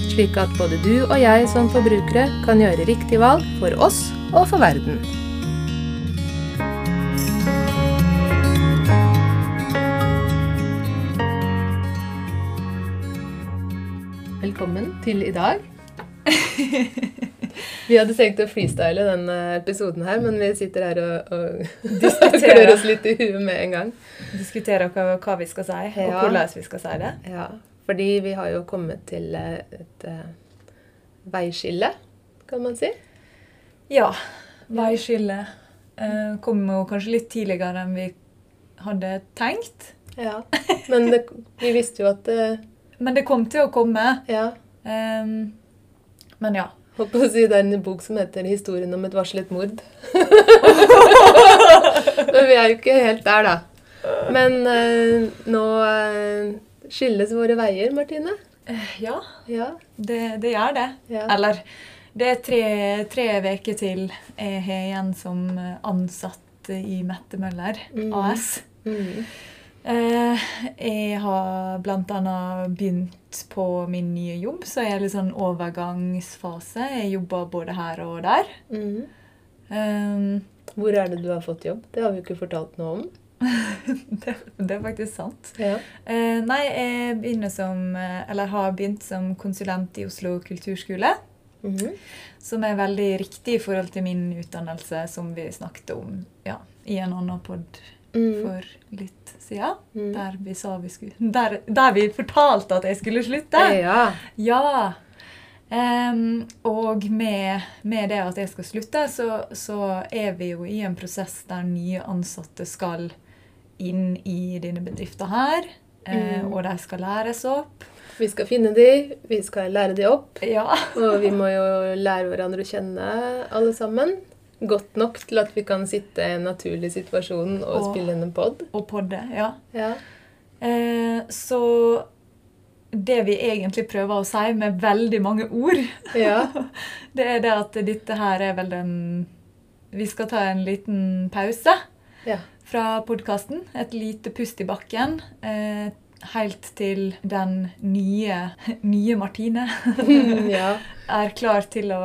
slik at både du og jeg som forbrukere kan gjøre riktig valg for oss og for verden. Velkommen til i dag. Vi hadde tenkt å freestyle denne episoden her, men vi sitter her og, og klør oss litt i huet med en gang. Diskuterer hva, hva vi skal si, og Ja. hvordan vi skal si det. Ja, fordi vi har jo kommet til eh, et eh, veiskille, kan man si. Ja. Veiskille eh, kom jo kanskje litt tidligere enn vi hadde tenkt. Ja, Men det, vi visste jo at det Men det kom til å komme. Ja. Um, men ja. Holdt på å si det er en bok som heter 'Historien om et varslet mord'. Men vi er jo ikke helt der, da. Men uh, nå eh, skilles våre veier, Martine. Eh, Ja, Ja. det, det gjør det. Ja. Eller det er tre, tre uker til jeg har igjen som ansatt i Mette Møller Mm. AS. Mm. Eh, jeg har bl.a. begynt på min nye jobb, så jeg er litt sånn overgangsfase. Jeg jobber både her og der. Mm. Eh, Hvor er det du har fått jobb? Det har vi jo ikke fortalt noe om. det, det er faktisk sant. Ja. Eh, nei, jeg begynner som, eh, eller har begynt som konsulent i Oslo kulturskole. Mhm. Som er veldig riktig i forhold til min utdannelse, som vi snakket om ja, i en annen pod Mm. for litt siden. Mm. Der vi sa vi skulle Der, der vi fortalte at jeg skulle slutte. Ja. Ja. Um, og med, med det at jeg skal slutte, så, så er vi jo i en prosess der nye ansatte skal inn i denne bedriften her. eh, Mm. Og de skal læres opp. Vi skal finne de, vi skal lære de opp. Ja. Og vi må jo lære hverandre å kjenne, alle sammen. Godt nok til at vi kan sitte i en naturlig situasjon og Og- spille inn en pod. Og podde. Ja. Ja. Eh, så det vi egentlig prøver å si med veldig mange ord, Ja. det er det at dette her er vel den Vi skal ta en liten pause. Ja. fra podkasten. Et lite pust i bakken. Eh, helt til den nye, nye Martine ja. er klar til å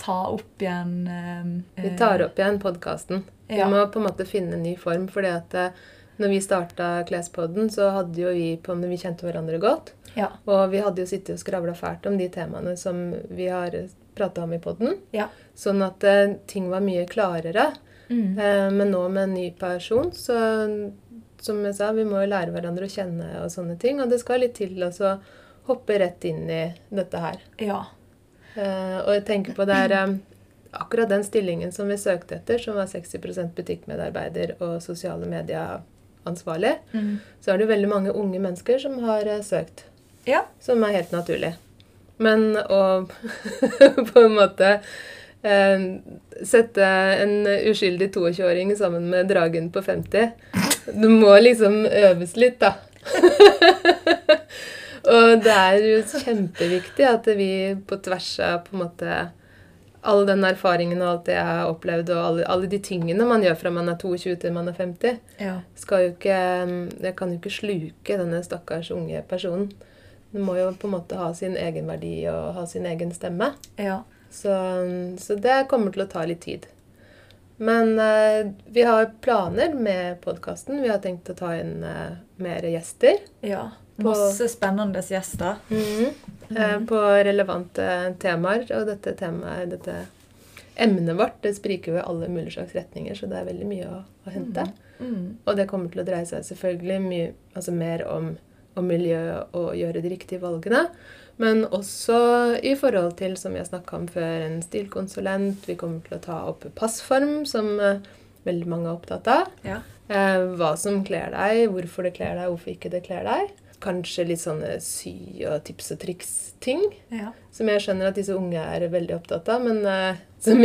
ta opp igjen eh, Vi tar opp igjen podkasten. Vi Ja. må på en måte finne en ny form. fordi at eh, når vi starta Klespodden, så hadde jo vi på Vi kjente hverandre godt. Ja. Og vi hadde jo sittet og skravla fælt om de temaene som vi har prata om i podden. ja. Sånn at eh, ting var mye klarere. Mm. Eh, men nå med en ny person, så som jeg sa, vi må jo lære hverandre å kjenne og sånne ting. Og det skal litt til å hoppe rett inn i dette her. ja. Eh, og jeg tenker på det er eh, akkurat den stillingen som vi søkte etter, som var 60% butikkmedarbeider og sosiale medieansvarlig, Mm. så er det veldig mange unge mennesker som har søkt. ja. Som er helt naturlig. Men å på en måte sette en uskyldig 22-åring sammen med dragen på 50 Det må liksom øves litt, da. og det er jo kjempeviktig at vi på tvers av på en måte all den erfaringen og alt det jeg har opplevd, og alle, alle de tingene man gjør fra man er 22 til man er 50, ja. skal jo ikke Jeg kan jo ikke sluke denne stakkars unge personen. Den må jo på en måte ha sin egen verdi og ha sin egen stemme. ja. Så, så det kommer til å ta litt tid. Men eh, vi har planer med podkasten. Vi har tenkt å ta inn eh, mer gjester. ja. På- Masse spennende gjester. Eh, på relevante temaer. Og dette temaet, dette emnet vårt, det spriker jo i alle mulige slags retninger, så det er veldig mye å, å hente. Mm. Og det kommer til å dreie seg selvfølgelig mye, altså mer om, om miljø og gjøre de riktige valgene. Men også i forhold til, som har snakka om før, en stilkonsulent. Vi kommer til å ta opp passform, som eh, veldig mange er opptatt av. Ja. Eh, hva som kler deg, hvorfor det kler deg, hvorfor ikke det kler deg. kanskje litt sånne sy- og tips og triks-ting. Ja. Som jeg skjønner at disse unge er veldig opptatt av, men eh, som,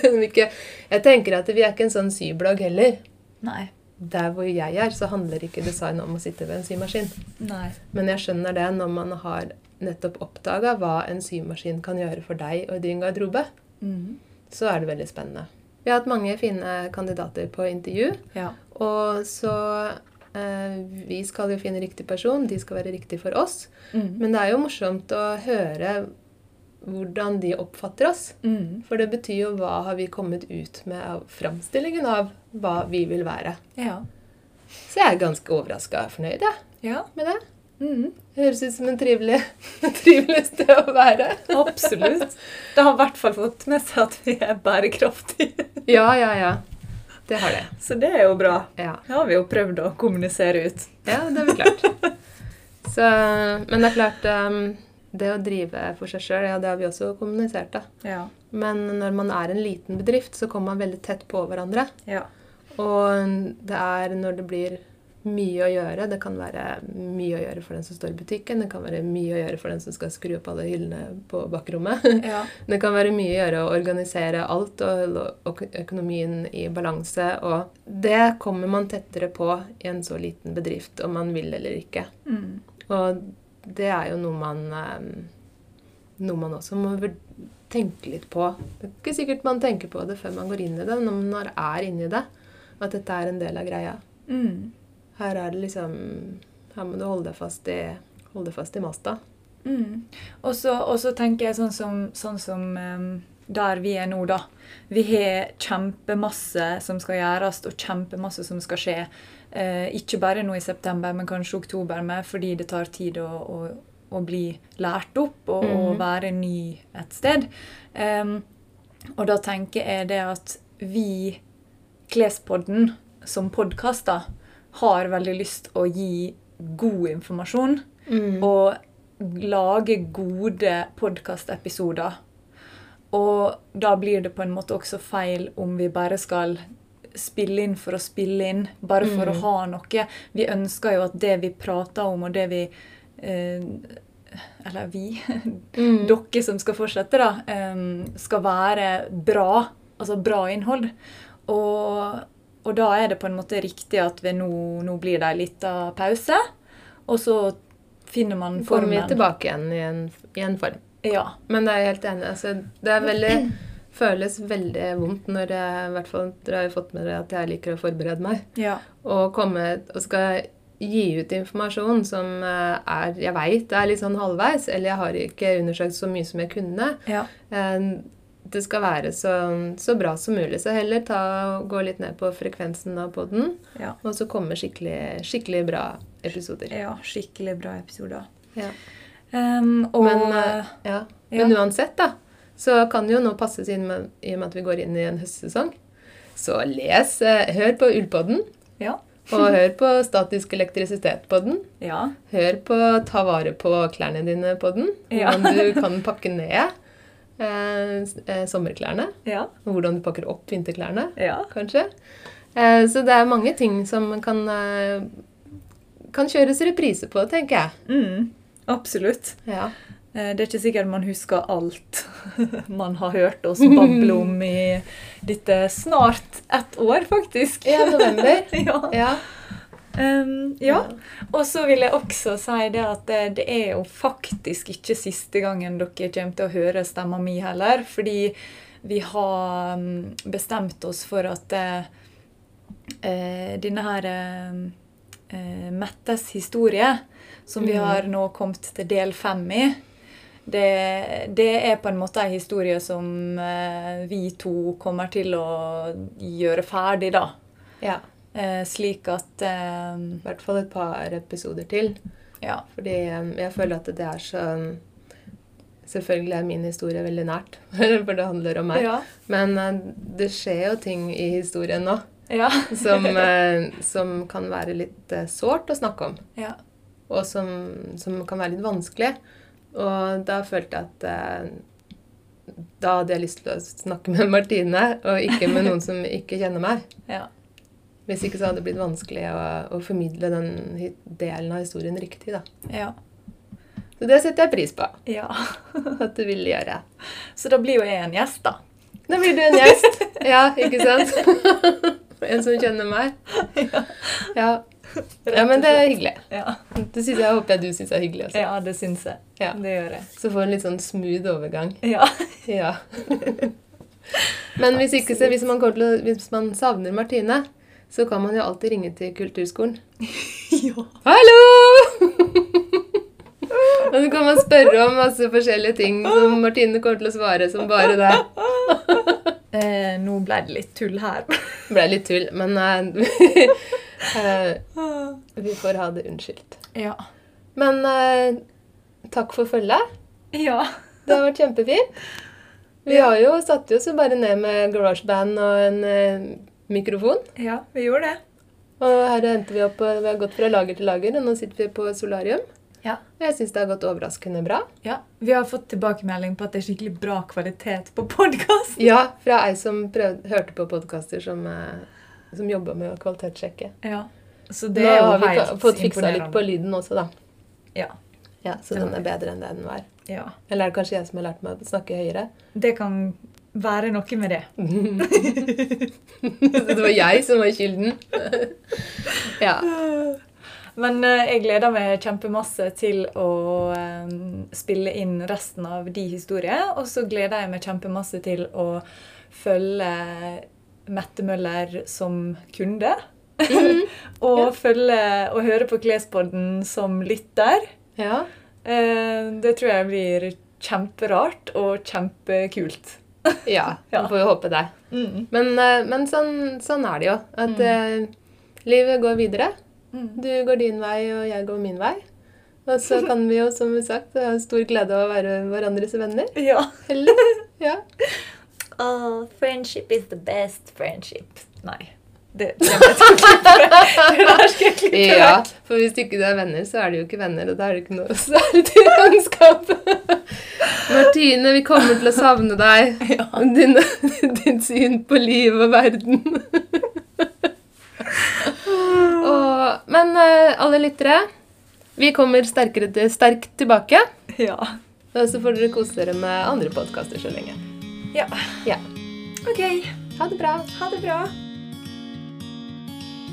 som ikke Jeg tenker at vi er ikke en sånn syblogg heller. Nei. Der hvor jeg er, så handler ikke design om å sitte ved en symaskin. Nei. Men jeg skjønner det når man har nettopp oppdaga hva en symaskin kan gjøre for deg og din garderobe. Mhm. Så er det veldig spennende. Vi har hatt mange fine kandidater på intervju. Ja. Og så eh, Vi skal jo finne riktig person. De skal være riktig for oss. Mhm. Men det er jo morsomt å høre hvordan de oppfatter oss. Mm. For det betyr jo hva har vi kommet ut med av framstillingen av hva vi vil være. Ja. Så jeg er ganske overraska og fornøyd Ja. med det. Mhm. Høres ut som en trivelig, trivelig sted å være. Absolutt. Det har i hvert fall fått med seg at vi er bærekraftige. Ja, ja, ja. Det har det. Så det er jo bra. Ja, Det har vi jo prøvd å kommunisere ut. ja det er vel klart. Så, men det er klart um, Det å drive for seg sjøl, ja, det har vi også kommunisert, da. Ja. Men når man er en liten bedrift, så kommer man veldig tett på hverandre. Ja. Og det er når det blir mye å gjøre Det kan være mye å gjøre for den som står i butikken. Det kan være mye å gjøre for den som skal skru opp alle hyllene på bakrommet. Ja. Det kan være mye å gjøre å organisere alt og holde økonomien i balanse. Og det kommer man tettere på i en så liten bedrift, om man vil eller ikke. Mm. Og det er jo noe man eh, Noe man også må tenke litt på. Det er ikke sikkert man tenker på det før man går inn i det, men når man er inni det, at dette er en del av greia. Mm. Her er det liksom Her må du holde deg fast i, holde deg fast i masta. Mm. Og så tenker jeg sånn som, sånn som um, der vi er nå, da. Vi har kjempemasse som skal gjøres, og kjempemasse som skal skje. Uh, ikke bare nå i september, men kanskje oktober, med, fordi det tar tid å, å, å bli lært opp og, og Mhm. være ny et sted. Um, og da tenker jeg det at vi, Klespodden, som podkaster, har veldig lyst å gi god informasjon og lage gode podkastepisoder. Og da blir det på en måte også feil om vi bare skal spille inn for å spille inn, bare for å Mm. ha noe. Vi ønsker jo at det vi prater om, og det vi eh, Eller vi, Mm. dere som skal fortsette, da, Eh, skal være bra. Altså bra innhold. Og, og da er det på en måte riktig at vi nå, nå blir det en liten pause. Og så finner man Kommer vi formen. tilbake igjen i en, i en form. Ja. Men det er jeg helt enig. Altså, det veldig, føles veldig vondt når jeg, i hvert fall dere har jo fått med dere at jeg liker å forberede meg. Ja. Og komme og skal gi ut informasjon som eh, er Jeg veit er litt sånn halvveis, eller jeg har ikke undersøkt så mye som jeg kunne. Ja. Det skal være så, så bra som mulig. Så heller ta, gå litt ned på frekvensen av podden, Ja. og så komme skikkelig, skikkelig bra episoder. ja. Skikkelig bra episoder. Ja. Um, og Men, eh, ja. Men uansett, da, så kan det jo nå passes inn med, i og med at vi går inn i en høstsesong. Så les, eh, hør på Ullpodden, ja. og hør på Statisk elektrisitet-podden. Ja. Hør på Ta vare på klærne dine-podden. den. Hvordan du kan pakke ned eh, eh, sommerklærne. Ja. Og hvordan du pakker opp vinterklærne, Ja. kanskje. Eh, så det er mange ting som kan, eh, kan kjøres reprise på, tenker jeg. Mm. Absolutt. Ja. Eh, Det er ikke sikkert man husker alt man har hørt oss bable om i dette snart ett år, faktisk. Ja, november. ja. Ja. Em, ja. Og så vil jeg også si det at det, det er jo faktisk ikke siste gangen dere kommer til å høre stemma mi heller. Fordi vi har mm, bestemt oss for at eh, eh, denne her eh, eh, Mettes historie, som vi Mm. har nå kommet til del fem i, det, det er på en måte en historie som eh, vi to kommer til å gjøre ferdig, da. ja. Eh, slik at eh, I hvert fall et par episoder til. Ja. Fordi eh, jeg føler at det er så Selvfølgelig er min historie veldig nært, for det handler om meg. Ja. Men det skjer jo ting i historien nå Ja. som, som kan være litt sårt å snakke om. ja. Og som, som kan være litt vanskelig. Og da følte jeg at Da hadde jeg lyst til å snakke med Martine, og ikke med noen som ikke kjenner meg. ja. Hvis ikke så hadde det blitt vanskelig å, å formidle den delen av historien riktig. da. Ja. Så det setter jeg pris på ja. at du vil gjøre. Så da blir jo jeg en gjest, da. Da blir du en gjest. Ja, ikke sant? En som kjenner meg. Ja. ja, men det er hyggelig. Ja, Det synes jeg, håper jeg du syns er hyggelig også. ja det syns jeg. Ja. Det gjør jeg. Så får du en litt sånn smooth overgang. Ja. Ja. Men hvis, ikke, så, hvis, man å, hvis man savner Martine, så kan man jo alltid ringe til kulturskolen. ja. Hallo! Og så kan man spørre om masse forskjellige ting som Martine kommer til å svare som bare det. Eh, nå ble det litt tull her. Ble litt tull, men eh, eh, vi får ha det unnskyldt. Ja. Men eh, takk for følget. Ja. Det har vært kjempefint. Vi har jo satt oss jo bare ned med GarageBand og en eh, mikrofon. ja, vi gjorde det. Og her endte vi opp, vi har gått fra lager til lager, og nå sitter vi på solarium. Ja. Og jeg syns det har gått overraskende bra. ja. Vi har fått tilbakemelding på at det er skikkelig bra kvalitet på podkasten. Ja, fra ei som prøvde, hørte på podkaster som, eh, som jobba med å kvalitetssjekke. Ja. Så det Nå er jo har vi fått fiksa litt på lyden også, da. Ja. Ja, Så den er bedre enn det den var. ja. Eller er det kanskje jeg som har lært meg å snakke høyere? Det kan være noe med det. det var jeg som var kilden. ja. Men eh, jeg gleder meg kjempemasse til å eh, spille inn resten av de historier. Og så gleder jeg meg kjempemasse til å følge Mette Møller som kunde. og Ja. følge og høre på Klespodden som lytter. ja. Eh, det tror jeg blir kjemperart og kjempekult. Ja, man får jo håpe det. Mm. Men, eh, men sånn, sånn er det jo. At eh, livet går videre. Mm. Du går din vei, og jeg går min vei. Og så kan vi jo, som vi sagt, ha stor glede av å være hverandres venner. Ja. Eller? Ja. Oh, friendship is the best friendship. Nei. Det, det, det ja. For hvis du ikke er venner, så er det jo ikke venner, og da er det ikke noe særlig til vennskap. Martine, vi kommer til å savne deg. Ja. Din, din syn på liv og verden. og, men eh, alle lyttere, vi kommer sterkere til, sterkt tilbake. Ja. Og så får dere kose dere med andre podkaster så lenge. ja. Ja. OK. Ha det bra. Ha det bra.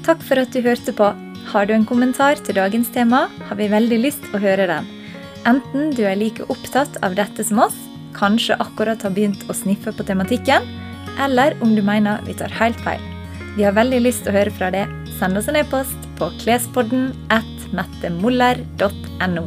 Takk for at du hørte på. Har du en kommentar til dagens tema, har vi veldig lyst å høre den. Enten du er like opptatt av dette som oss, kanskje akkurat har begynt å sniffe på tematikken, eller om du mener vi tar helt feil. Vi har veldig lyst til å høre fra deg. Send oss en e-post på klespodden at mettemoller.no.